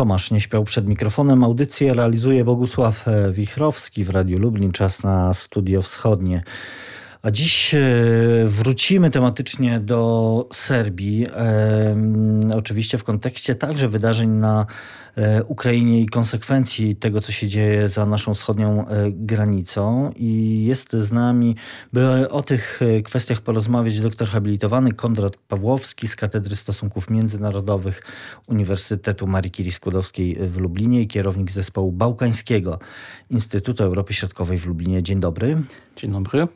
Tomasz nie śpiał przed mikrofonem. Audycję realizuje Bogusław Wichrowski w Radiu Lublin. Czas na Studio Wschodnie. A dziś e, wrócimy tematycznie do Serbii. Oczywiście w kontekście także wydarzeń na e, Ukrainie i konsekwencji tego, co się dzieje za naszą wschodnią e, granicą. I jest z nami, by o tych kwestiach porozmawiać, doktor habilitowany Konrad Pawłowski z Katedry Stosunków Międzynarodowych Uniwersytetu Marii Curie Skłodowskiej w Lublinie i kierownik zespołu Bałkańskiego Instytutu Europy Środkowej w Lublinie. Dzień dobry. Dzień dobry.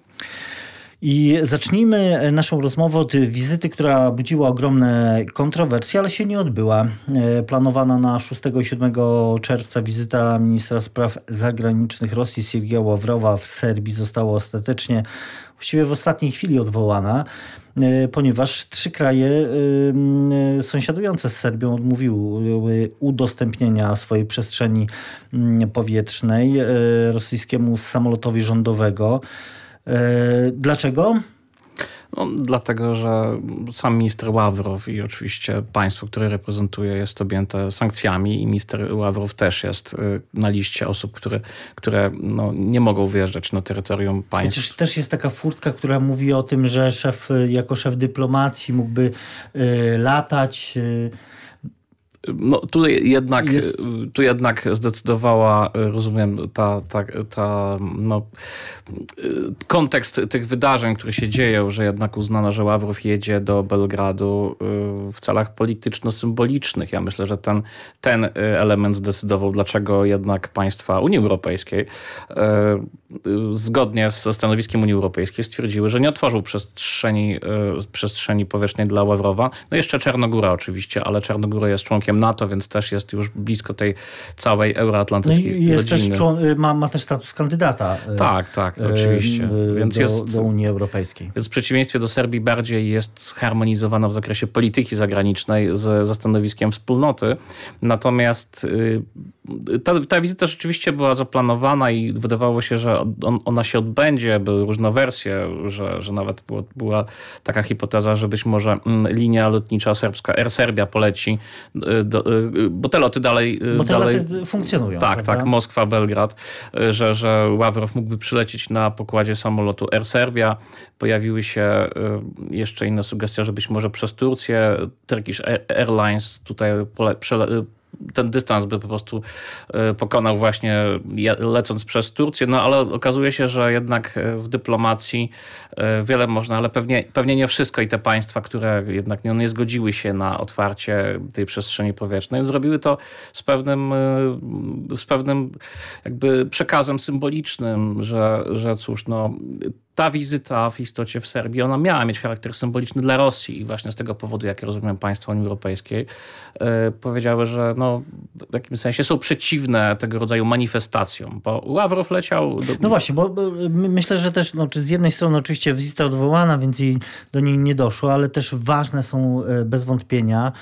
I zacznijmy naszą rozmowę od wizyty, która budziła ogromne kontrowersje, ale się nie odbyła. E, planowana na 6 i 7 czerwca wizyta ministra spraw zagranicznych Rosji Siergieja Ławrowa w Serbii została ostatecznie, właściwie w ostatniej chwili odwołana e, ponieważ trzy kraje e, sąsiadujące z Serbią odmówiły udostępnienia swojej przestrzeni powietrznej rosyjskiemu samolotowi rządowego. E, dlaczego? No, dlatego, że sam minister Ławrow i oczywiście państwo, które reprezentuje, jest objęte sankcjami i minister Ławrow też jest y, na liście osób, które, które no, nie mogą wjeżdżać na terytorium państwa. Przecież też jest taka furtka, która mówi o tym, że szef, jako szef dyplomacji mógłby y, latać. Y, no, tu jednak, jest... tu jednak zdecydowała, rozumiem, ta, ta, ta no, kontekst tych wydarzeń, które się dzieją, że jednak uznano, że Ławrow jedzie do Belgradu y, w celach polityczno-symbolicznych. Ja myślę, że ten, ten element zdecydował, dlaczego jednak państwa Unii Europejskiej y, zgodnie ze stanowiskiem Unii Europejskiej stwierdziły, że nie otworzył przestrzeni, y, przestrzeni powietrznej dla Ławrowa. No jeszcze Czarnogóra oczywiście, ale Czarnogóra jest członkiem NATO, więc też jest już blisko tej całej euroatlantyckiej no jest rodziny. Też, ma, ma też status kandydata. Tak, tak tak, to oczywiście. Więc do, jest, do Unii Europejskiej. Więc w przeciwieństwie do Serbii bardziej jest zharmonizowana w zakresie polityki zagranicznej z, ze stanowiskiem wspólnoty. Natomiast y, ta, ta wizyta rzeczywiście była zaplanowana i wydawało się, że on, ona się odbędzie. Były różne wersje, że, że nawet było, była taka hipoteza, że być może mm, linia lotnicza serbska, Air Serbia poleci, y, do, y, bo te loty dalej... Bo te dalej, loty funkcjonują. Tak, prawda? tak, Moskwa, Belgrad, że, że Ławrow mógłby przylecieć na pokładzie samolotu Air Serbia. Pojawiły się y, jeszcze inne sugestie, że być może przez Turcję Turkish Airlines tutaj ten dystans by po prostu e, pokonał właśnie lecąc przez Turcję, no ale okazuje się, że jednak e, w dyplomacji e, wiele można, ale pewnie, pewnie nie wszystko i te państwa, które jednak nie, nie zgodziły się na otwarcie tej przestrzeni powietrznej, zrobiły to z pewnym, z pewnym jakby przekazem symbolicznym, że, że cóż, no ta wizyta w istocie w Serbii, ona miała mieć charakter symboliczny dla Rosji i właśnie z tego powodu, jak rozumiem, państwa Unii Europejskiej yy, powiedziały, że no, w jakimś sensie są przeciwne tego rodzaju manifestacjom, bo Ławrow leciał... Do... No właśnie, bo, bo myślę, że też no, czy z jednej strony oczywiście wizyta odwołana, więc jej do niej nie doszło, ale też ważne są e, bez wątpienia,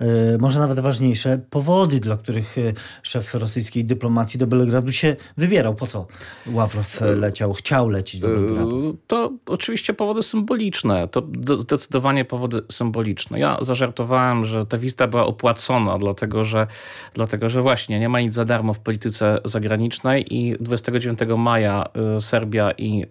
yy, może nawet ważniejsze, powody, dla których szef rosyjskiej dyplomacji do Belgradu się wybierał. Po co Ławrow leciał, chciał lecieć do Belgradu? To oczywiście powody symboliczne. To zdecydowanie powody symboliczne. Ja zażartowałem, że ta wizyta była opłacona, dlatego że, dlatego że właśnie nie ma nic za darmo w polityce zagranicznej i 29 maja y, Serbia i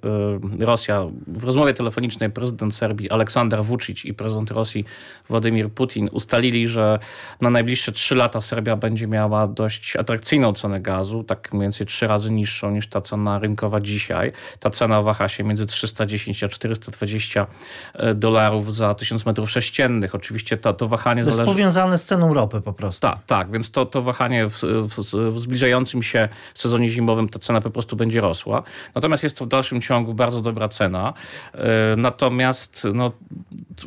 y, Rosja w rozmowie telefonicznej prezydent Serbii Aleksander Vucic i prezydent Rosji Władimir Putin ustalili, że na najbliższe trzy lata Serbia będzie miała dość atrakcyjną cenę gazu, tak mniej więcej trzy razy niższą niż ta cena rynkowa dzisiaj. Ta cena waha się między między 310 a 420 e, dolarów za 1000 metrów sześciennych. Oczywiście to, to wahanie to jest zależy... powiązane z ceną ropy po prostu. Tak, tak, więc to, to wahanie w, w, w zbliżającym się sezonie zimowym ta cena po prostu będzie rosła. Natomiast jest to w dalszym ciągu bardzo dobra cena. E, natomiast no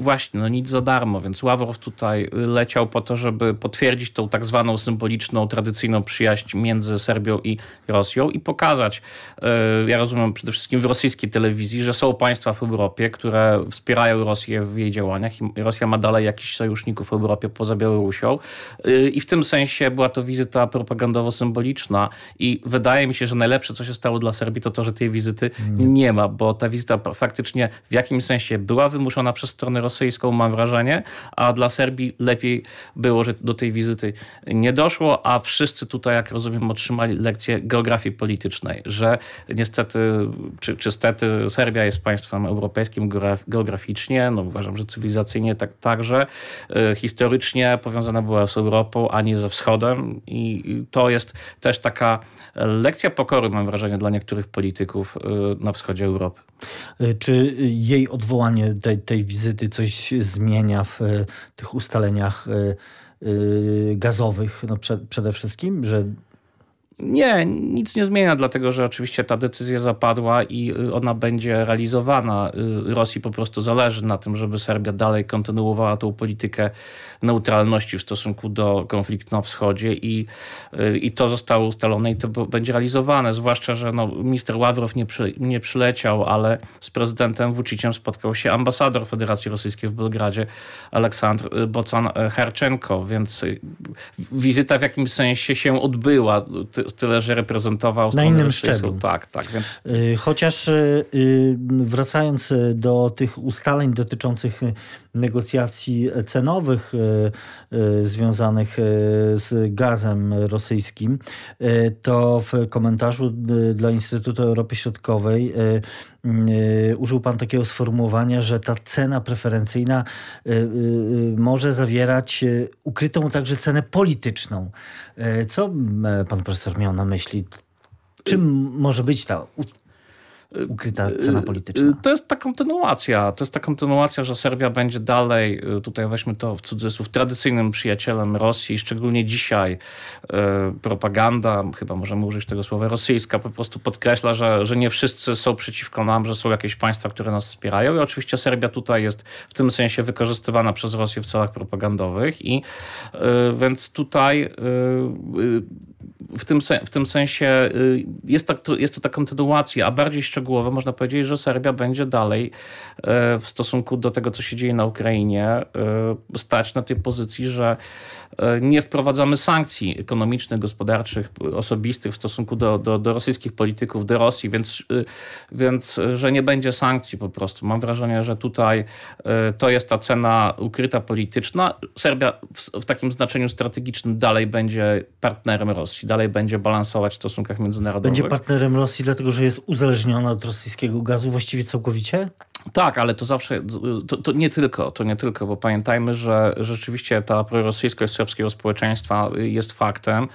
właśnie, no nic za darmo, więc Ławrow tutaj leciał po to, żeby potwierdzić tą tak zwaną symboliczną, tradycyjną przyjaźń między Serbią i Rosją i pokazać, e, ja rozumiem przede wszystkim w rosyjskiej telewizji, że są państwa w Europie, które wspierają Rosję w jej działaniach i Rosja ma dalej jakichś sojuszników w Europie poza Białorusią. Y, I w tym sensie była to wizyta propagandowo-symboliczna i wydaje mi się, że najlepsze, co się stało dla Serbii, to to, że tej wizyty nie ma, bo ta wizyta faktycznie w jakimś sensie była wymuszona przez stronę stronę rosyjską, mam wrażenie, a dla Serbii lepiej było, że do tej wizyty nie doszło, a wszyscy tutaj, jak rozumiem, otrzymali lekcję geografii politycznej, że niestety, czy, czy stety Serbia jest państwem europejskim geograficznie, no uważam, że cywilizacyjnie tak, także, e, historycznie powiązana była z Europą, a nie ze wschodem i to jest też taka lekcja pokory, mam wrażenie, dla niektórych polityków y, na wschodzie Europy. Y, czy jej odwołanie tej, tej wizyty coś zmienia w y, tych ustaleniach gazowych no przede wszystkim, że nie, nic nie zmienia, dlatego że oczywiście ta decyzja zapadła i y, ona będzie realizowana. Y, Rosji po prostu zależy na tym, żeby Serbia dalej kontynuowała tą politykę neutralności w stosunku do konfliktu na wschodzie i, y, i to zostało ustalone i to będzie realizowane. Zwłaszcza, że no, minister Ławrow nie, przy, nie przyleciał, ale z prezydentem Vuciciem spotkał się ambasador Federacji Rosyjskiej w Belgradzie Aleksandr Bocan-Herczenko, więc wizyta w jakimś sensie się odbyła tyle, że reprezentował Na innym szczeblu. Tak, tak. Więc... Y, chociaż y, y, wracając do tych ustaleń dotyczących negocjacji cenowych związanych z gazem rosyjskim, to w komentarzu dla Instytutu Europy Środkowej użył Pan takiego sformułowania, że ta cena preferencyjna może zawierać ukrytą także cenę polityczną. Co Pan Profesor miał na myśli? Czym może być ta ukryta cena polityczna. To jest ta kontynuacja. To jest ta kontynuacja, że Serbia będzie dalej, tutaj weźmy to w cudzysłów, tradycyjnym przyjacielem Rosji, szczególnie dzisiaj e, propaganda, chyba możemy użyć tego słowa, rosyjska po prostu podkreśla, że, że nie wszyscy są przeciwko nam, że są jakieś państwa, które nas wspierają i oczywiście Serbia tutaj jest w tym sensie wykorzystywana przez Rosję w celach propagandowych i e, więc tutaj e, w tym, w tym sensie jest, tak, jest to ta kontynuacja, a bardziej szczegółowo można powiedzieć, że Serbia będzie dalej e, w stosunku do tego, co się dzieje na Ukrainie, e, stać na tej pozycji, że nie wprowadzamy sankcji ekonomicznych, gospodarczych, osobistych w stosunku do, do, do rosyjskich polityków, do Rosji, więc, więc że nie będzie sankcji po prostu. Mam wrażenie, że tutaj to jest ta cena ukryta polityczna. Serbia w, w takim znaczeniu strategicznym dalej będzie partnerem Rosji, dalej będzie balansować w stosunkach międzynarodowych. Będzie partnerem Rosji, dlatego że jest uzależniona od rosyjskiego gazu właściwie całkowicie? Tak, ale to zawsze, to, to, nie tylko, to nie tylko, bo pamiętajmy, że rzeczywiście ta prorosyjskość serbskiego społeczeństwa jest faktem.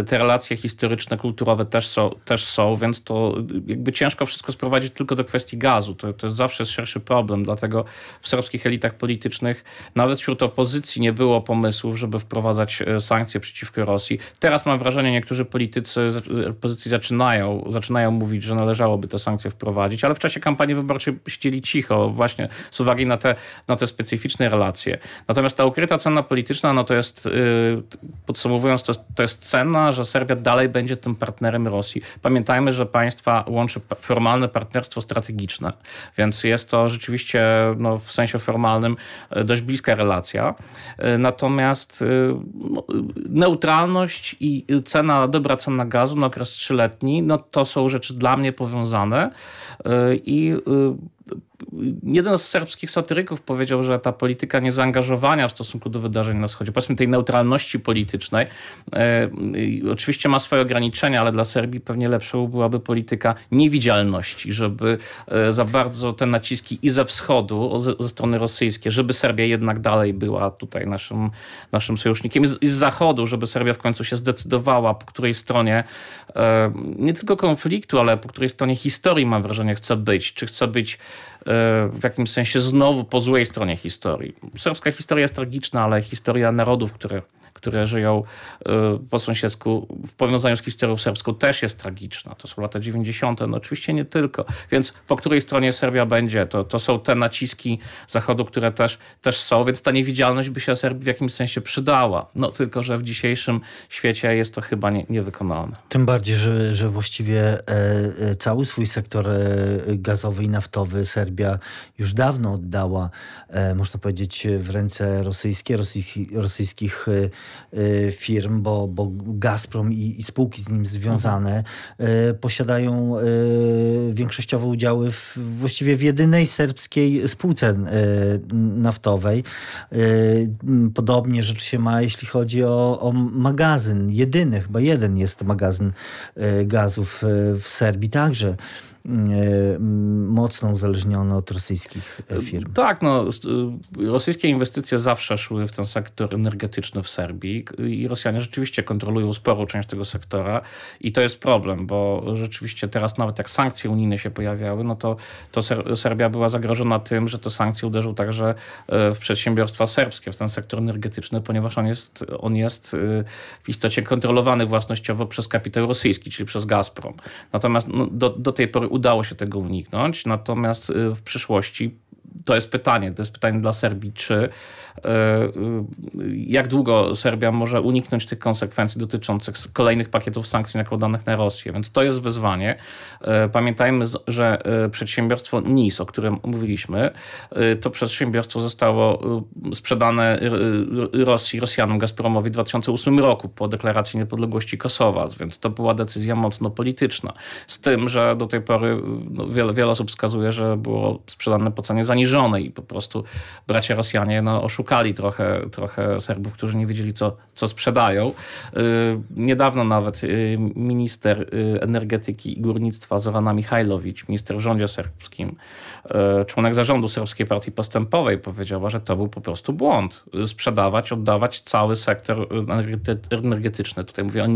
Y, te relacje historyczne, kulturowe też są, też są więc to jakby ciężko wszystko sprowadzić tylko do kwestii gazu. To, to jest zawsze szerszy problem, dlatego w serbskich elitach politycznych, nawet wśród opozycji nie było pomysłów, żeby wprowadzać y, sankcje przeciwko Rosji. Teraz mam wrażenie, niektórzy politycy opozycji zaczynają, zaczynają mówić, że należałoby te sankcje wprowadzić, ale w czasie kampanii wyborczej siedzieli cicho właśnie z uwagi na te, na te specyficzne relacje. Natomiast ta ukryta cena polityczna, no to jest, y, podsumowując, to jest, to jest cena, że Serbia dalej będzie tym partnerem Rosji. Pamiętajmy, że państwa łączy formalne partnerstwo strategiczne, więc jest to rzeczywiście no, w sensie formalnym y, dość bliska relacja. Y, natomiast no, neutralność i cena, dobra cena gazu na okres trzyletni, no to są rzeczy dla mnie powiązane i the jeden z serbskich satyryków powiedział, że ta polityka niezaangażowania w stosunku do wydarzeń na wschodzie, powiedzmy tej neutralności politycznej, e, oczywiście ma swoje ograniczenia, ale dla Serbii pewnie lepszą byłaby polityka niewidzialności, żeby e, za bardzo te naciski i ze wschodu, ze, ze strony rosyjskiej, żeby Serbia jednak dalej była tutaj naszym, naszym sojusznikiem, i z, i z zachodu, żeby Serbia w końcu się zdecydowała, po której stronie e, nie tylko konfliktu, ale po której stronie historii, mam wrażenie, chce być. Czy chce być w jakimś sensie znowu po złej stronie historii. Serbska historia jest tragiczna, ale historia narodów, które które żyją po sąsiedzku w powiązaniu z historią serbską też jest tragiczna. To są lata 90. No oczywiście nie tylko. Więc po której stronie Serbia będzie, to, to są te naciski Zachodu, które też, też są, więc ta niewidzialność by się Serbii w jakimś sensie przydała. No tylko, że w dzisiejszym świecie jest to chyba nie, niewykonalne. Tym bardziej, że, że właściwie e, e, cały swój sektor e, gazowy i naftowy Serbia już dawno oddała, można powiedzieć, w ręce rosyjskie, rosyjskich firm, bo, bo Gazprom i, i spółki z nim związane mhm. posiadają większościowe udziały w, właściwie w jedynej serbskiej spółce naftowej. Podobnie rzecz się ma, jeśli chodzi o, o magazyn. Jedyny, chyba jeden jest magazyn gazów w Serbii także mocno uzależnione od rosyjskich firm. Tak, no, rosyjskie inwestycje zawsze szły w ten sektor energetyczny w Serbii i Rosjanie rzeczywiście kontrolują sporą część tego sektora i to jest problem, bo rzeczywiście teraz nawet jak sankcje unijne się pojawiały, no to, to Serbia była zagrożona tym, że te sankcje uderzą także e, w przedsiębiorstwa serbskie, w ten sektor energetyczny, ponieważ on jest, on jest e, w istocie kontrolowany własnościowo przez kapitał rosyjski, czyli przez Gazprom. Natomiast no, do, do tej pory udało się tego uniknąć, natomiast y, w przyszłości to jest pytanie, to jest pytanie dla Serbii, czy jak długo Serbia może uniknąć tych konsekwencji dotyczących kolejnych pakietów sankcji nakładanych na Rosję. Więc to jest wyzwanie. E, pamiętajmy, że przedsiębiorstwo NIS, o którym mówiliśmy, to przedsiębiorstwo zostało sprzedane Rosji, Rosjanom, Gazpromowi w 2008 roku po deklaracji niepodległości Kosowa, więc to była decyzja mocno polityczna. Z tym, że do tej pory no, wiele, wiele osób wskazuje, że było sprzedane po cenie zaniżonej i po prostu bracia Rosjanie no, oszukali oszukali trochę, trochę Serbów, którzy nie wiedzieli, co, co sprzedają. Y, niedawno nawet y, minister y, energetyki i górnictwa Zorana Michajlowicz, minister w rządzie serbskim, członek zarządu Serbskiej Partii Postępowej powiedziała, że to był po prostu błąd. Sprzedawać, oddawać cały sektor energetyczny, tutaj mówię o,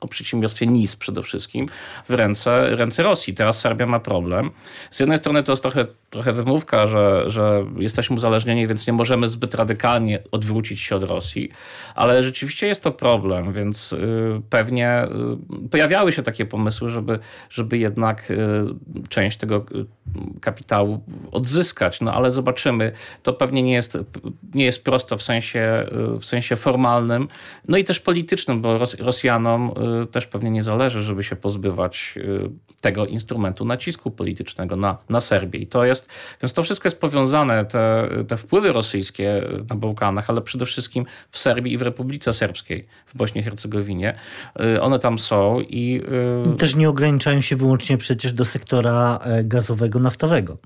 o przedsiębiorstwie NIS przede wszystkim, w ręce, ręce Rosji. Teraz Serbia ma problem. Z jednej strony to jest trochę, trochę wymówka, że, że jesteśmy uzależnieni, więc nie możemy zbyt radykalnie radykalnie odwrócić się od Rosji, ale rzeczywiście jest to problem, więc y, pewnie y, pojawiały się takie pomysły, żeby, żeby jednak y, część tego kapitału odzyskać, no ale zobaczymy. To pewnie nie jest, nie jest prosto w sensie, w sensie formalnym, no i też politycznym, bo Rosjanom też pewnie nie zależy, żeby się pozbywać tego instrumentu nacisku politycznego na, na Serbię. I to jest, więc to wszystko jest powiązane, te, te wpływy rosyjskie na Bałkanach, ale przede wszystkim w Serbii i w Republice Serbskiej, w Bośni i Hercegowinie. Y, one tam są i... Y, Też nie ograniczają się wyłącznie przecież do sektora e, gazowego, naftowego.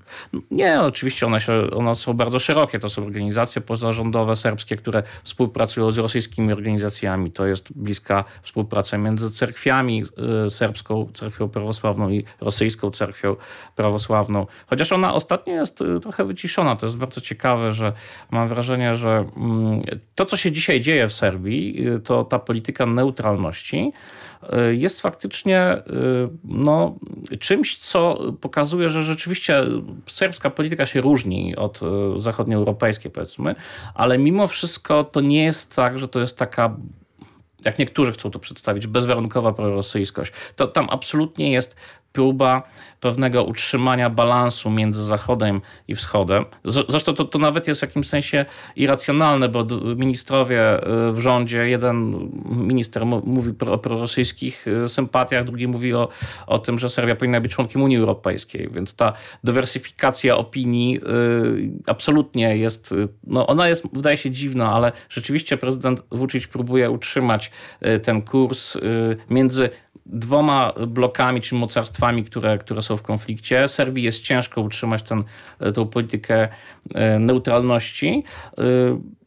Nie, oczywiście one, się, one są bardzo szerokie. To są organizacje pozarządowe serbskie, które współpracują z rosyjskimi organizacjami. To jest bliska współpraca między cerkwiami, y, serbską cerkwią prawosławną i rosyjską cerkwią prawosławną. Chociaż ona ostatnio jest trochę wyciszona. To jest bardzo ciekawe, że mam wrażenie, że mm, to, co się dzisiaj dzieje w Serbii, y, to ta polityka neutralności y, jest faktycznie y, no, czymś, co pokazuje, że rzeczywiście serbska polityka się różni od zachodnioeuropejskiej, powiedzmy, ale mimo wszystko to nie jest tak, że to jest taka jak niektórzy chcą to przedstawić, bezwarunkowa prorosyjskość. To tam absolutnie jest próba pewnego utrzymania balansu między Zachodem i Wschodem. Zresztą to, to nawet jest w jakimś sensie irracjonalne, bo ministrowie y, w rządzie, jeden minister mówi o prorosyjskich y, sympatiach, drugi mówi o, o tym, że Serbia powinna być członkiem Unii Europejskiej, więc ta dywersyfikacja opinii y, absolutnie jest, no ona jest, wydaje się dziwna, ale rzeczywiście prezydent Vucic próbuje utrzymać ten kurs między dwoma blokami czy mocarstwami, które, które są w konflikcie. Serbii jest ciężko utrzymać ten, tę politykę e, neutralności.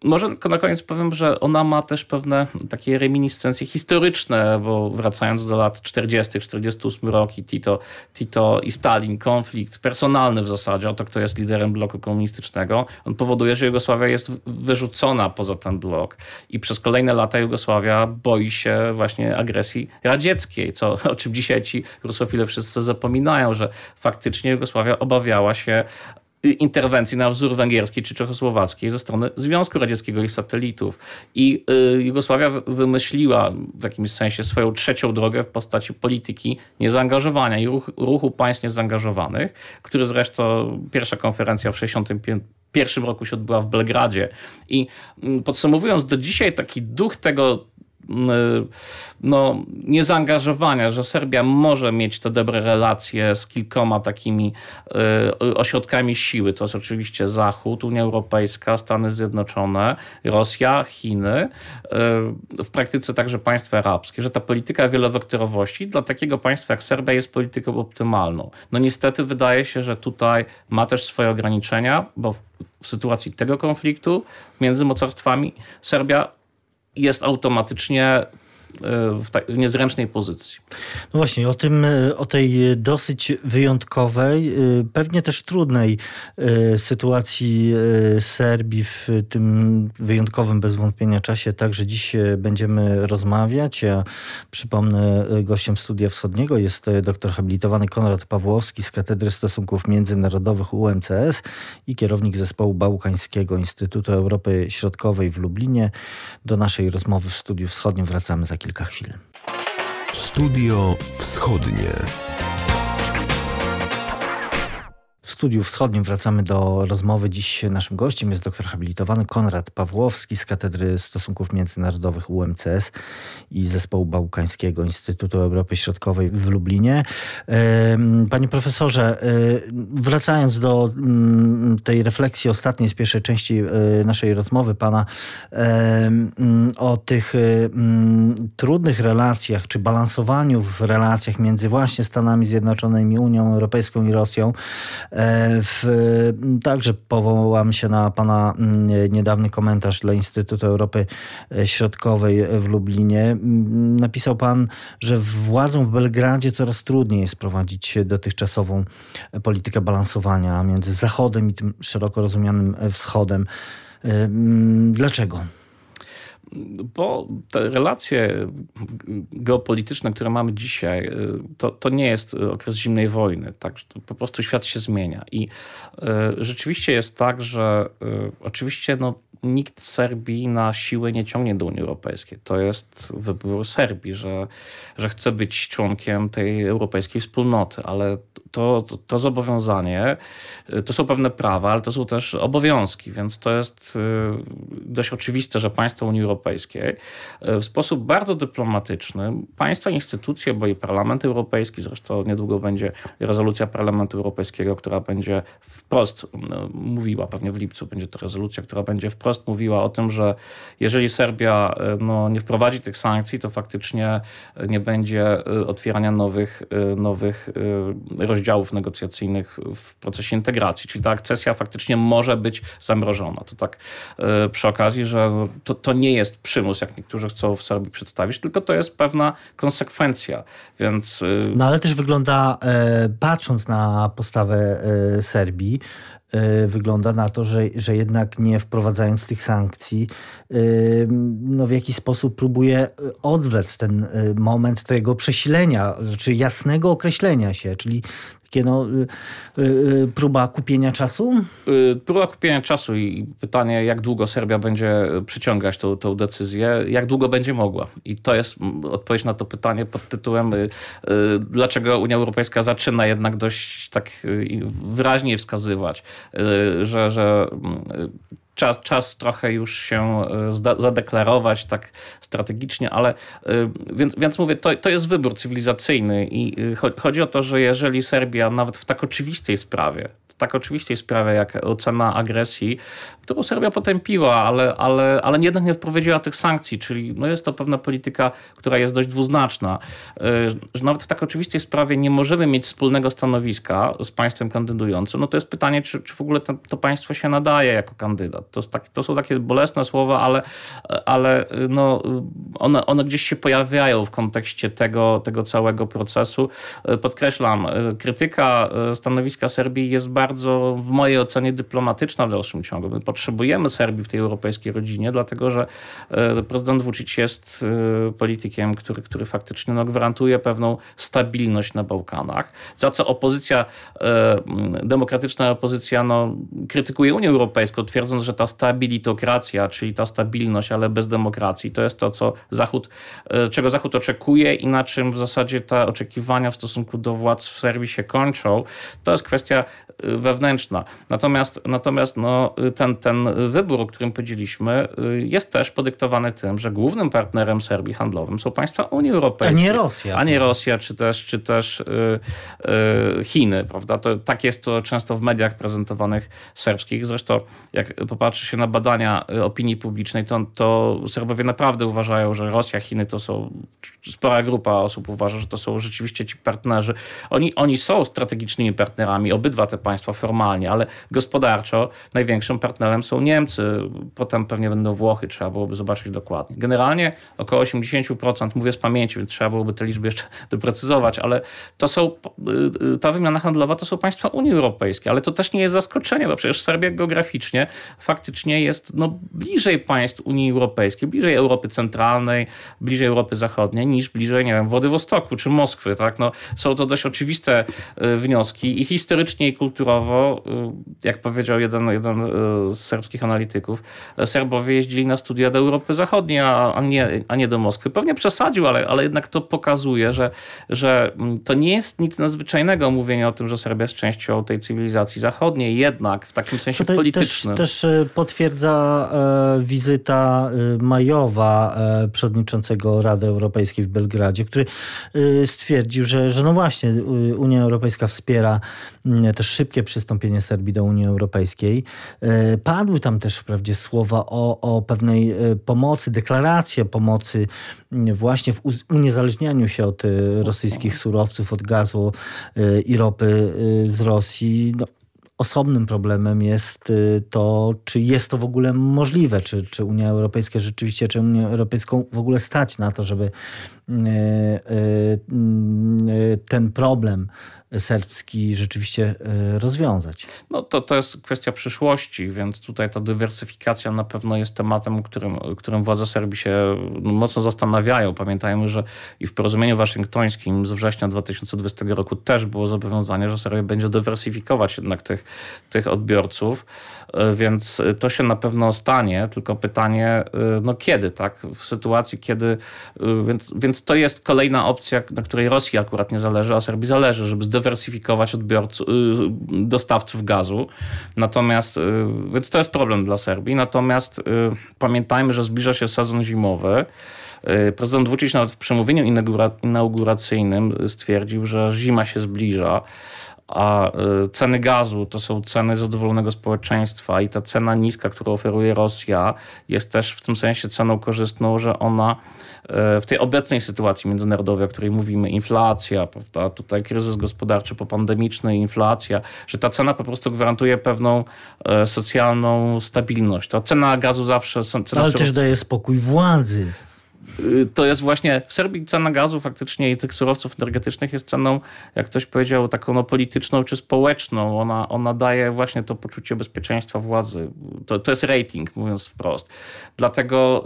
Może tylko na koniec powiem, że ona ma też pewne takie reminiscencje historyczne, bo wracając do lat 40., 48 rok i Tito, Tito i Stalin, konflikt personalny w zasadzie o to, kto jest liderem bloku komunistycznego, on powoduje, że Jugosławia jest wyrzucona poza ten blok i przez kolejne lata Jugosławia boi się właśnie agresji radzieckiej, co, o czym dzisiaj ci rusofile wszyscy zapominają, że faktycznie Jugosławia obawiała się interwencji na wzór węgierskiej czy czechosłowackiej ze strony Związku Radzieckiego i satelitów. I y, Jugosławia wymyśliła w jakimś sensie swoją trzecią drogę w postaci polityki niezaangażowania i ruch, ruchu państw niezaangażowanych, który zresztą pierwsza konferencja w 1965 pierwszym roku się odbyła w Belgradzie. I mm, podsumowując, do dzisiaj taki duch tego no, niezaangażowania, że Serbia może mieć te dobre relacje z kilkoma takimi ośrodkami siły. To jest oczywiście Zachód, Unia Europejska, Stany Zjednoczone, Rosja, Chiny, w praktyce także państwa arabskie, że ta polityka wielowektorowości dla takiego państwa jak Serbia jest polityką optymalną. No niestety wydaje się, że tutaj ma też swoje ograniczenia, bo w sytuacji tego konfliktu między mocarstwami Serbia jest automatycznie w niezręcznej pozycji. No właśnie, o tym, o tej dosyć wyjątkowej, pewnie też trudnej e, sytuacji e, Serbii w tym wyjątkowym bez wątpienia czasie także dziś będziemy rozmawiać. Ja przypomnę, gościem Studia Wschodniego jest doktor habilitowany Konrad Pawłowski z Katedry Stosunków Międzynarodowych UMCS i kierownik zespołu Bałkańskiego Instytutu Europy Środkowej w Lublinie. Do naszej rozmowy w Studiu Wschodnim wracamy za kilka chwil. Studio Wschodnie. W Studiu Wschodnim wracamy do rozmowy. Dziś naszym gościem jest doktor habilitowany Konrad Pawłowski z Katedry Stosunków Międzynarodowych UMCS i Zespołu Bałkańskiego Instytutu Europy Środkowej w Lublinie. Panie profesorze, e, wracając do mm, tej refleksji ostatniej z pierwszej części e, naszej rozmowy pana o tych mm, trudnych relacjach, czy balansowaniu w relacjach między właśnie Stanami Zjednoczonymi, Unią Europejską i Rosją, E, w, także powołam się na pana mm, niedawny komentarz dla Instytutu Europy Środkowej w Lublinie. Napisał pan, że władzom w Belgradzie coraz trudniej jest prowadzić dotychczasową politykę balansowania między Zachodem i tym szeroko rozumianym Wschodem. E, dlaczego? Bo te relacje geopolityczne, które mamy dzisiaj, y, to, to nie jest okres zimnej wojny. Tak? Po prostu świat się zmienia. I y, rzeczywiście jest tak, że y, oczywiście no, nikt Serbii na siłę nie ciągnie do Unii Europejskiej. To jest wybór Serbii, że, że chce być członkiem tej europejskiej wspólnoty, ale to, to, to zobowiązanie, to są pewne prawa, ale to są też obowiązki, więc to jest dość oczywiste, że państwo Unii Europejskiej Europejskiej e, w sposób bardzo dyplomatyczny państwa, instytucje, bo i Parlament Europejski, zresztą niedługo będzie rezolucja Parlamentu Europejskiego, która będzie wprost mówiła, pewnie w lipcu będzie to rezolucja, która będzie wprost mówiła o tym, że jeżeli Serbia e, no, nie wprowadzi tych sankcji, to faktycznie nie będzie e, otwierania nowych, nowych rozdziałów negocjacyjnych w procesie integracji. Czyli ta akcesja faktycznie może być zamrożona. To tak przy okazji, że to, to nie jest jest przymus, jak niektórzy chcą w Serbii przedstawić, tylko to jest pewna konsekwencja. Więc... Y, no ale też wygląda, e, patrząc na postawę e, Serbii, e, wygląda na to, że, że jednak nie wprowadzając tych sankcji, no w jakiś sposób próbuje odwlec ten moment tego przesilenia, czy znaczy jasnego określenia się, czyli no, y, y, y, próba kupienia czasu? Próba kupienia czasu i pytanie, jak długo Serbia będzie przyciągać tą, tą decyzję, jak długo będzie mogła. I to jest odpowiedź na to pytanie pod tytułem, dlaczego Unia Europejska zaczyna jednak dość tak wyraźnie wskazywać, że, że czas, czas trochę już się e, zadeklarować tak strategicznie, ale e, więc, więc mówię, to, to jest wybór cywilizacyjny i e, chodzi o to, że jeżeli Serbia nawet w tak oczywistej sprawie, tak oczywistej sprawie jak ocena agresji, którą Serbia potępiła, ale, ale, ale jednak nie wprowadziła tych sankcji, czyli no jest to pewna polityka, która jest dość dwuznaczna, że nawet w tak oczywistej sprawie nie możemy mieć wspólnego stanowiska z państwem kandydującym, no to jest pytanie, czy, czy w ogóle to, to państwo się nadaje jako kandydat. To, tak, to są takie bolesne słowa, ale, ale no, one, one gdzieś się pojawiają w kontekście tego, tego całego procesu. Podkreślam, krytyka stanowiska Serbii jest bardzo, w mojej ocenie, dyplomatyczna w dalszym ciągu. My potrzebujemy Serbii w tej europejskiej rodzinie, dlatego że e, prezydent Vucic jest e, politykiem, który, który faktycznie no, gwarantuje pewną stabilność na Bałkanach, za co opozycja, e, demokratyczna opozycja no, krytykuje Unię Europejską, twierdząc, że ta stabilitokracja, czyli ta stabilność, ale bez demokracji, to jest to, co Zachód, czego Zachód oczekuje i na czym w zasadzie te oczekiwania w stosunku do władz w Serbii się kończą. To jest kwestia wewnętrzna. Natomiast, natomiast no, ten, ten wybór, o którym powiedzieliśmy, jest też podyktowany tym, że głównym partnerem Serbii handlowym są państwa Unii Europejskiej. A nie Rosja. A nie Rosja, czy też, czy też Chiny, prawda? To, tak jest to często w mediach prezentowanych serbskich. Zresztą jak popatrzy się na badania opinii publicznej, to, to Serbowie naprawdę uważają, że Rosja, Chiny to są, spora grupa osób uważa, że to są rzeczywiście ci partnerzy. Oni, oni są strategicznymi partnerami, obydwa te państwa formalnie, ale gospodarczo największym partnerem są Niemcy, potem pewnie będą Włochy, trzeba byłoby zobaczyć dokładnie. Generalnie około 80%, mówię z pamięci, więc trzeba byłoby te liczby jeszcze doprecyzować, ale to są, y, y, ta wymiana handlowa to są państwa Unii Europejskiej, ale to też nie jest zaskoczenie, bo przecież Serbia geograficznie faktycznie jest no, bliżej państw Unii Europejskiej, bliżej Europy Centralnej, bliżej Europy Zachodniej niż bliżej, nie wiem, Wodywostoku czy Moskwy. Tak? No, są to dość oczywiste y, wnioski i historycznie i kulturowo, y, jak powiedział jeden, jeden y, z serbskich analityków, Serbowie jeździli na studia do Europy Zachodniej, a, nie, a nie do Moskwy. Pewnie przesadził, ale, ale jednak to pokazuje, że, że mm, to nie jest nic nadzwyczajnego mówienie o tym, że Serbia jest częścią tej cywilizacji zachodniej, jednak w takim sensie Tutaj politycznym. Też, też potwierdza e, wizyta majowa e, przewodniczącego Rady Europejskiej w Belgradzie, który stwierdził, że, że no właśnie Unia Europejska wspiera mm, też szybkie przystąpienie Serbii do Unii Europejskiej. Y, padły tam też wprawdzie słowa o, o pewnej pomocy, deklaracje pomocy właśnie w uniezależnianiu się od rosyjskich surowców, od gazu i ropy z Rosji. No, osobnym problemem jest to, czy jest to w ogóle możliwe, czy, czy Unia Europejska rzeczywiście, czy Unię Europejską w ogóle stać na to, żeby ten problem serbski rzeczywiście e, rozwiązać. No to, to jest kwestia przyszłości, więc tutaj ta dywersyfikacja na pewno jest tematem, którym, którym władze Serbii się no, mocno zastanawiają. Pamiętajmy, że i w porozumieniu waszyngtońskim z września 2020 roku też było zobowiązanie, że Serbia będzie dywersyfikować jednak tych, tych odbiorców, e, więc to się na pewno stanie, tylko pytanie, e, no kiedy, tak? W sytuacji, kiedy, więc, więc to jest kolejna opcja, na której Rosji akurat nie zależy, a Serbii zależy, żeby zdywersyfikować dywersyfikować odbiorców, y, dostawców gazu. Natomiast, y, więc to jest problem dla Serbii. Natomiast y, pamiętajmy, że zbliża się sezon zimowy. Prezydent Vucic nawet w przemówieniu inauguracyjnym stwierdził, że zima się zbliża a ceny gazu to są ceny zadowolonego społeczeństwa i ta cena niska, którą oferuje Rosja, jest też w tym sensie ceną korzystną, że ona E, w tej obecnej sytuacji międzynarodowej, o której mówimy, inflacja, prawda, tutaj kryzys gospodarczy popandemiczny, inflacja, że ta cena po prostu gwarantuje pewną e, socjalną stabilność. Ta cena gazu zawsze... Cena Ale też daje spokój władzy. Y, to jest właśnie w Serbii cena gazu faktycznie i tych surowców energetycznych jest ceną, jak ktoś powiedział, taką no, polityczną czy społeczną. Ona, ona daje właśnie to poczucie bezpieczeństwa władzy. To, to jest rating, mówiąc wprost. Dlatego,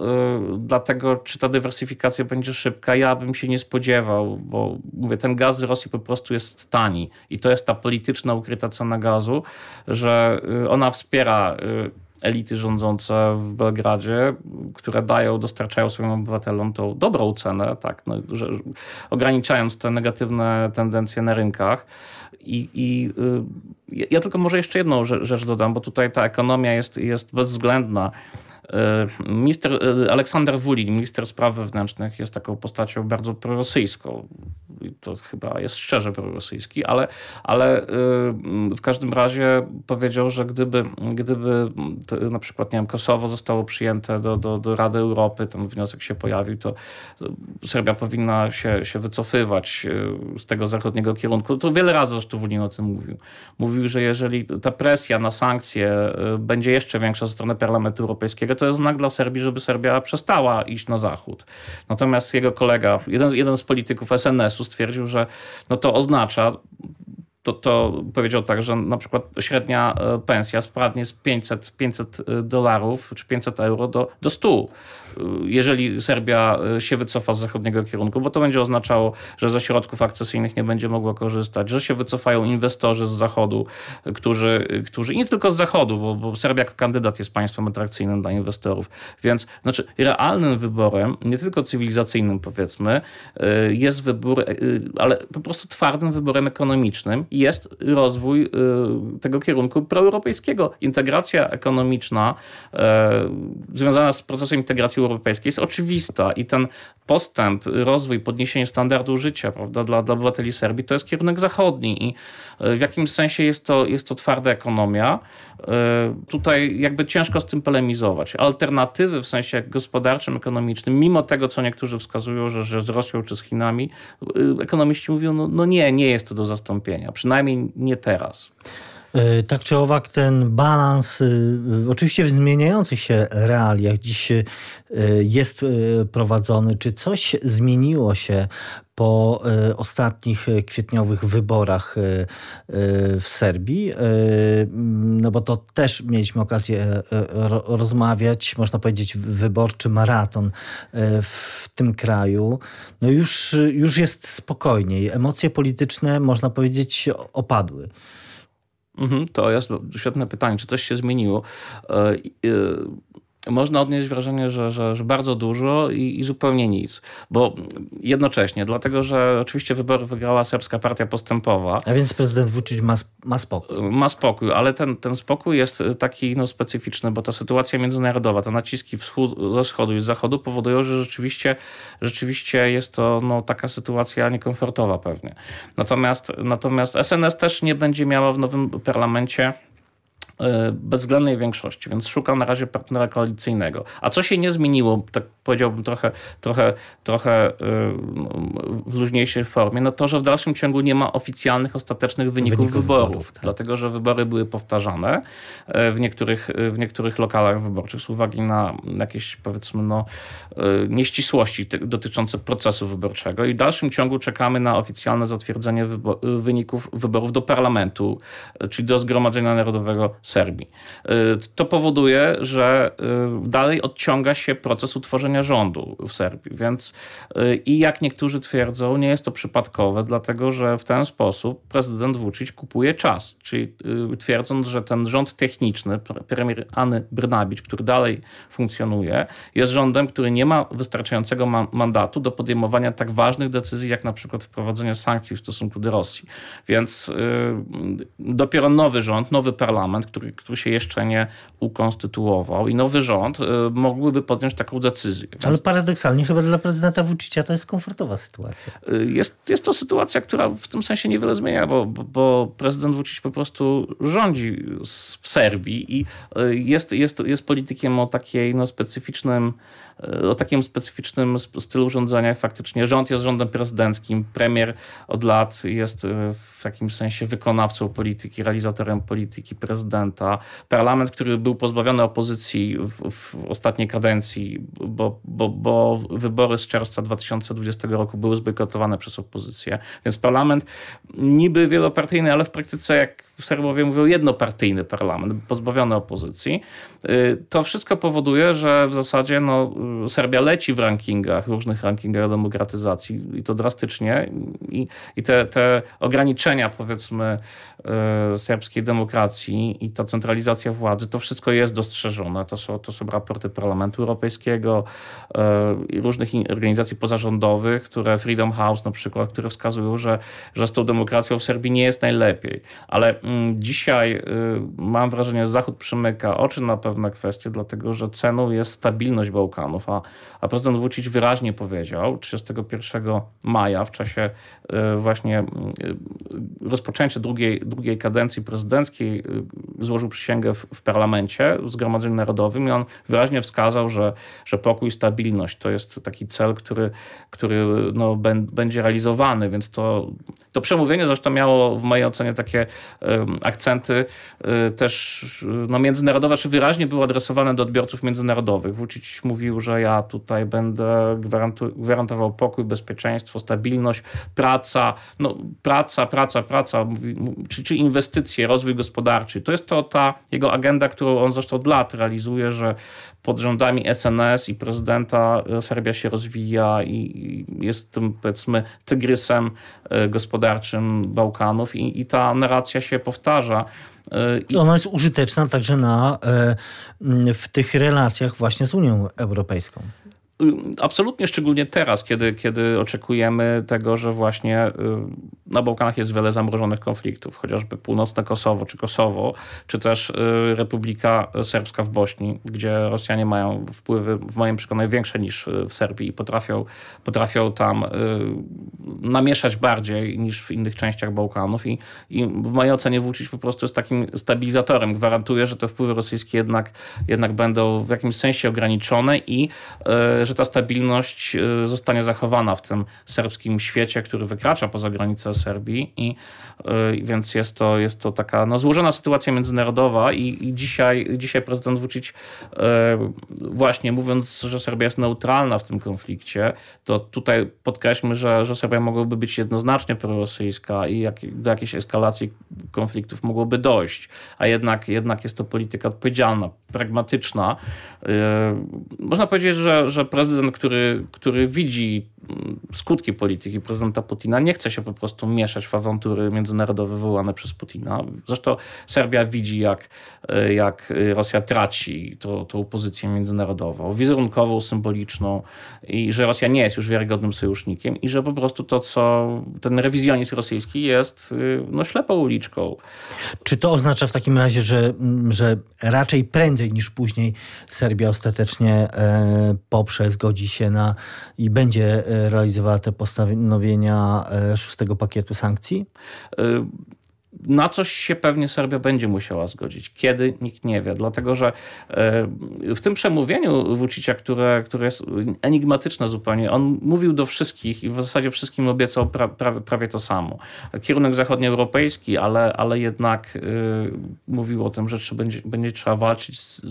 yy, dlatego, czy ta dywersyfikacja będzie szybka, ja bym się nie spodziewał, bo mówię, ten gaz z Rosji po prostu jest tani i to jest ta polityczna ukryta cena gazu, że yy, ona wspiera yy, elity rządzące w Belgradzie, które dają, dostarczają swoim obywatelom tą dobrą cenę, tak, no, że, ograniczając te negatywne tendencje na rynkach. I, i y, ja tylko może jeszcze jedną rzecz dodam, bo tutaj ta ekonomia jest, jest bezwzględna. Y, minister y, Aleksander Wulin, minister spraw wewnętrznych, jest taką postacią bardzo prorosyjską to chyba jest szczerze prorosyjski, ale, ale y, w każdym razie powiedział, że gdyby, gdyby na przykład nie wiem, Kosowo zostało przyjęte do, do, do Rady Europy, ten wniosek się pojawił, to Serbia powinna się, się wycofywać z tego zachodniego kierunku. To wiele razy zresztą Wulin o tym mówił. Mówił, że jeżeli ta presja na sankcje będzie jeszcze większa ze strony Parlamentu Europejskiego, to jest znak dla Serbii, żeby Serbia przestała iść na zachód. Natomiast jego kolega, jeden, jeden z polityków SNS-u stwierdził, że no to oznacza, to, to powiedział tak, że na przykład średnia e, pensja spadnie z 500, 500 e, dolarów czy 500 euro do, do 100 jeżeli Serbia się wycofa z zachodniego kierunku, bo to będzie oznaczało, że ze środków akcesyjnych nie będzie mogła korzystać, że się wycofają inwestorzy z zachodu, którzy, którzy i nie tylko z zachodu, bo, bo Serbia jako kandydat jest państwem atrakcyjnym dla inwestorów. Więc znaczy realnym wyborem, nie tylko cywilizacyjnym powiedzmy, jest wybór, ale po prostu twardym wyborem ekonomicznym jest rozwój tego kierunku proeuropejskiego. Integracja ekonomiczna związana z procesem integracji europejskiej jest oczywista i ten postęp, rozwój, podniesienie standardu życia prawda, dla, dla obywateli Serbii to jest kierunek zachodni i w jakimś sensie jest to, jest to twarda ekonomia. Tutaj jakby ciężko z tym polemizować. Alternatywy w sensie gospodarczym, ekonomicznym, mimo tego, co niektórzy wskazują, że, że z Rosją czy z Chinami, ekonomiści mówią, no, no nie, nie jest to do zastąpienia. Przynajmniej nie teraz. E, tak czy owak, ten balans, e, oczywiście w zmieniających się realiach, dziś e, jest prowadzony. Czy coś zmieniło się po ostatnich kwietniowych wyborach w Serbii? No bo to też mieliśmy okazję rozmawiać, można powiedzieć, wyborczy maraton w tym kraju. No już, już jest spokojniej. Emocje polityczne, można powiedzieć, opadły. Mhm, to jest świetne pytanie, czy coś się zmieniło. Można odnieść wrażenie, że, że, że bardzo dużo i, i, zupełnie nic. Bo jednocześnie, dlatego że oczywiście wybory wygrała serbska partia postępowa. A więc prezydent Vucic ma, ma spokój. Ma spokój, ale ten, ten spokój jest taki no, specyficzny, bo ta sytuacja międzynarodowa, te naciski wschód, ze wschodu i z zachodu powodują, że rzeczywiście, rzeczywiście jest to no, taka sytuacja niekomfortowa pewnie. Natomiast, natomiast SNS też nie będzie miała w nowym parlamencie bezwzględnej większości, więc szukam na razie partnera koalicyjnego. A co się nie zmieniło, tak powiedziałbym trochę, trochę, trochę e, w luźniejszej formie, no to, że w dalszym ciągu nie ma oficjalnych, ostatecznych wyników, wyników wyborów, wyborów tak. dlatego że wybory były powtarzane e, w niektórych, w niektórych lokalach wyborczych z uwagi na jakieś powiedzmy no, nieścisłości dotyczące procesu wyborczego i w dalszym ciągu czekamy na oficjalne zatwierdzenie wyników wyborów do parlamentu, czyli do Zgromadzenia Narodowego Serbii. Y, to powoduje, że y, dalej odciąga się proces utworzenia rządu w Serbii, więc y, i jak niektórzy twierdzą, nie jest to przypadkowe, dlatego że w ten sposób prezydent Vucic kupuje czas, czyli twierdząc, że ten rząd techniczny, premierAny Brnabić, który dalej funkcjonuje, jest rządem, który nie ma wystarczającego ma mandatu do podejmowania tak ważnych decyzji, jak na przykład wprowadzenie sankcji w stosunku do Rosji. Więc dopiero nowy rząd, nowy parlament, który, który się jeszcze nie ukonstytuował i nowy rząd y, mógłby podjąć taką decyzję. Więc... Ale paradoksalnie chyba dla prezydenta Vucicia to jest komfortowa sytuacja. Y, jest, jest to sytuacja, która w tym sensie niewiele zmienia, bo, bo prezydent Vucic po prostu rządzi w Serbii i y, jest, jest, jest politykiem o takiej no, specyficznym o takim specyficznym stylu rządzenia. Faktycznie rząd jest rządem prezydenckim, premier od lat jest e, w takim sensie wykonawcą polityki, realizatorem polityki prezydenta. Parlament, który był pozbawiony opozycji w, w ostatniej kadencji, bo, bo, bo wybory z czerwca 2020 roku były zbojkotowane przez opozycję. Więc parlament niby wielopartyjny, ale w praktyce, jak Serbowie mówią, jednopartyjny parlament, pozbawiony opozycji. E, to wszystko powoduje, że w zasadzie no, Serbia leci w rankingach, różnych rankingach demokratyzacji i to drastycznie i, i te, te ograniczenia powiedzmy e, serbskiej demokracji i ta centralizacja władzy, to wszystko jest dostrzeżone. To są, to są raporty Parlamentu Europejskiego i różnych organizacji pozarządowych, które Freedom House na przykład, które wskazują, że, że z tą demokracją w Serbii nie jest najlepiej. Ale dzisiaj y, mam wrażenie, że Zachód przymyka oczy na pewne kwestie, dlatego że ceną jest stabilność Bałkanów a, a prezydent Vucic wyraźnie powiedział 31 maja w czasie e, właśnie e, rozpoczęcia drugiej, drugiej kadencji prezydenckiej złożył przysięgę w, w parlamencie, w Zgromadzeniu Narodowym i on wyraźnie wskazał, że, że pokój i stabilność to jest taki cel, który, który no, będzie realizowany, więc to, to przemówienie zresztą miało w mojej ocenie takie akcenty też no, międzynarodowe, czy wyraźnie było adresowane do odbiorców międzynarodowych. Vucic mówił, że ja tutaj będę gwarantował pokój, bezpieczeństwo, stabilność, praca, no, praca, praca, praca, czy, czy inwestycje, rozwój gospodarczy. To jest to ta jego agenda, którą on zresztą od lat realizuje, że pod rządami SNS i prezydenta Serbia się rozwija i jest tym, powiedzmy, tygrysem gospodarczym Bałkanów i, i ta narracja się powtarza. I ona jest użyteczna także na, w tych relacjach właśnie z Unią Europejską. Absolutnie, szczególnie teraz, kiedy, kiedy oczekujemy tego, że właśnie y, na Bałkanach jest wiele zamrożonych konfliktów, chociażby północne Kosowo, czy Kosowo, czy też y, Republika Serbska w Bośni, gdzie Rosjanie mają wpływy, w moim przekonaniu, większe niż w Serbii i potrafią, potrafią tam y, namieszać bardziej niż w innych częściach Bałkanów. I, i w mojej ocenie Vucic po prostu jest takim stabilizatorem. Gwarantuje, że te wpływy rosyjskie jednak, jednak będą w jakimś sensie ograniczone i że ta stabilność y, zostanie zachowana w tym serbskim świecie, który wykracza poza granice Serbii i y, więc jest to, jest to taka no, złożona sytuacja międzynarodowa i, i dzisiaj, dzisiaj prezydent Vucic y, właśnie mówiąc, że Serbia jest neutralna w tym konflikcie, to tutaj podkreślmy, że, że Serbia mogłaby być jednoznacznie prorosyjska i jak, do jakiejś eskalacji konfliktów mogłoby dojść, a jednak, jednak jest to polityka odpowiedzialna, pragmatyczna. Można powiedzieć, że, że prezydent, który, który widzi mm, skutki polityki prezydenta Putina, nie chce się po prostu mieszać w awantury międzynarodowe wywołane przez Putina. Zresztą Serbia widzi, jak, jak Rosja traci tą, tą pozycję międzynarodową, wizerunkową, symboliczną i że Rosja nie jest już wiarygodnym sojusznikiem i że po prostu to, co ten rewizjonizm rosyjski jest no, ślepą uliczką. Czy to oznacza w takim razie, że, że raczej prędzej niż później Serbia ostatecznie e, poprze zgodzi się na i będzie e, realizowała te postanowienia e, szóstego pakietu sankcji? E, na coś się pewnie Serbia będzie musiała zgodzić. Kiedy? Nikt nie wie. Dlatego, że e, w tym przemówieniu Vucicia, które, które jest enigmatyczne zupełnie, on mówił do wszystkich i w zasadzie wszystkim obiecał pra, pra, prawie to samo. Kierunek zachodnioeuropejski, ale, ale jednak y, mówił o tym, że trzeba, będzie, będzie trzeba walczyć, z,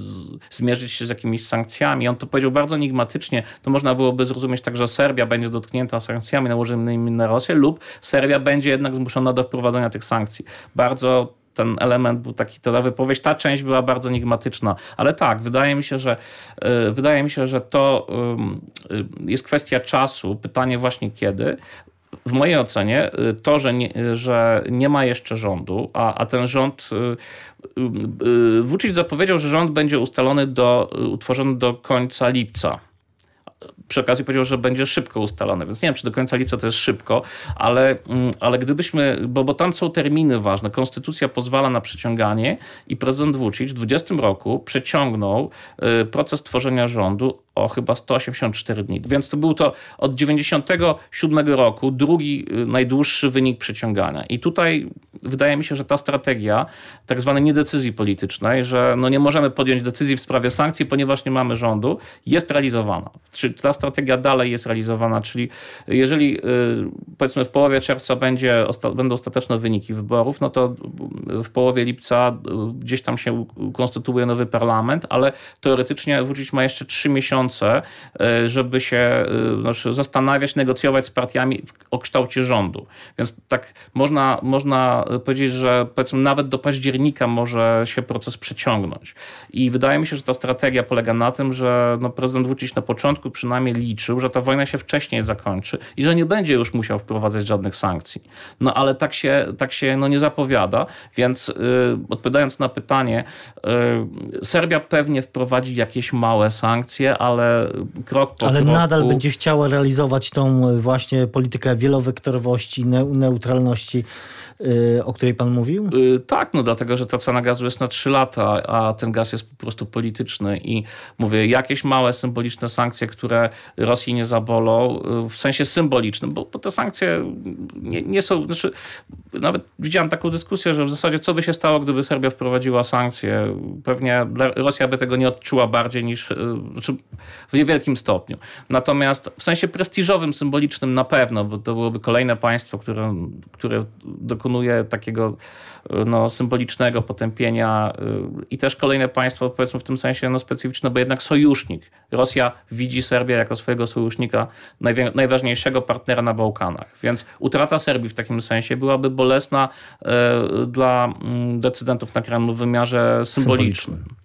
zmierzyć się z jakimiś sankcjami. On to powiedział bardzo enigmatycznie. To można byłoby zrozumieć tak, że Serbia będzie dotknięta sankcjami nałożonymi na Rosję lub Serbia będzie jednak zmuszona do wprowadzenia tych sankcji bardzo ten element był taki, ta wypowiedź, ta część była bardzo enigmatyczna, ale tak, wydaje mi się, że y, wydaje mi się, że to y, jest kwestia czasu, pytanie właśnie kiedy. W mojej ocenie y, to, że nie, że nie ma jeszcze rządu, a, a ten rząd Vucic zapowiedział, że rząd będzie ustalony do, utworzony do końca lipca przy okazji powiedział, że będzie szybko ustalone, więc nie wiem, czy do końca lipca to jest szybko, ale, mm, ale gdybyśmy, bo, bo tam są terminy ważne. Konstytucja pozwala na przeciąganie i prezydent Vucic w 2020 roku przeciągnął y, proces tworzenia rządu o chyba 184 dni. Więc to był to od 97 roku drugi y, najdłuższy wynik przeciągania. I tutaj wydaje mi się, że ta strategia tak zwanej niedecyzji politycznej, że no nie możemy podjąć decyzji w sprawie sankcji, ponieważ nie mamy rządu, jest realizowana. Czy ta strategia dalej jest realizowana, czyli jeżeli y, powiedzmy w połowie czerwca będzie, będą ostateczne wyniki wyborów, no to w połowie lipca y, gdzieś tam się konstytuuje nowy parlament, ale teoretycznie Vucic ma jeszcze trzy miesiące, y, żeby się znaczy zastanawiać, negocjować z partiami o kształcie rządu. Więc tak można, można powiedzieć, że powiedzmy nawet do października może się proces przeciągnąć. I wydaje mi się, że ta strategia polega na tym, że no, prezydent Vucic na początku przynajmniej liczył, że ta wojna się wcześniej zakończy i że nie będzie już musiał wprowadzać żadnych sankcji. No ale tak się, tak się no, nie zapowiada, więc yy, odpowiadając na pytanie, yy, Serbia pewnie wprowadzi jakieś małe sankcje, ale krok po ale kroku... Ale nadal będzie chciała realizować tą właśnie politykę wielowektorowości, neutralności Y, o której pan mówił? Y, tak, no dlatego, że ta cena gazu jest na 3 lata, a ten gaz jest po prostu polityczny i mówię, jakieś małe symboliczne sankcje, które Rosji nie zabolą, y, w sensie symbolicznym, bo, bo te sankcje nie, nie, są, znaczy nawet widziałem taką dyskusję, że w zasadzie co by się stało, gdyby Serbia wprowadziła sankcje, pewnie Rosja by tego nie odczuła bardziej niż, znaczy w niewielkim stopniu. Natomiast w sensie prestiżowym, symbolicznym na pewno, bo to byłoby kolejne państwo, które, które dokonuje dokonuje takiego e, no, symbolicznego potępienia e, i też kolejne państwo, powiedzmy w tym sensie no, specyficzne, bo jednak sojusznik. Rosja widzi Serbię jako swojego sojusznika, najważniejszego partnera na Bałkanach. Więc utrata Serbii w takim sensie byłaby bolesna e, dla mm, decydentów na Kremlu w wymiarze symbolicznym. symbolicznym.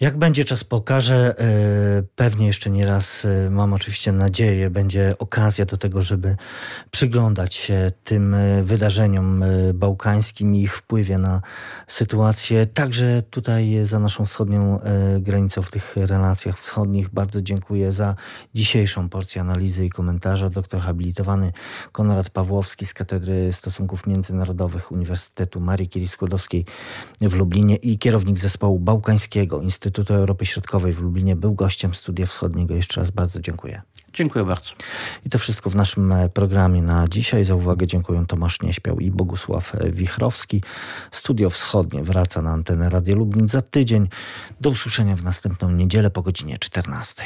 Jak będzie czas pokaże, e, pewnie jeszcze nie raz, e, mam oczywiście nadzieję, będzie okazja do tego, żeby przyglądać się tym e, wydarzeniom bałkańskim i ich wpływie na sytuację, także tutaj za naszą wschodnią granicą w tych relacjach wschodnich. Bardzo dziękuję za dzisiejszą porcję analizy i komentarza. Doktor habilitowany Konrad Pawłowski z Katedry Stosunków Międzynarodowych Uniwersytetu Marii Curie-Skłodowskiej w Lublinie i kierownik zespołu bałkańskiego Instytutu Instytutu Europy Środkowej w Lublinie był gościem Studia Wschodniego. Jeszcze raz bardzo dziękuję. Dziękuję bardzo. I to wszystko w naszym e, programie na dzisiaj. Za uwagę dziękuję Tomasz Nieśpiał i Bogusław e, Wichrowski. Studio Wschodnie wraca na antenę Radio Lublin za tydzień. Do usłyszenia w następną niedzielę po godzinie 14.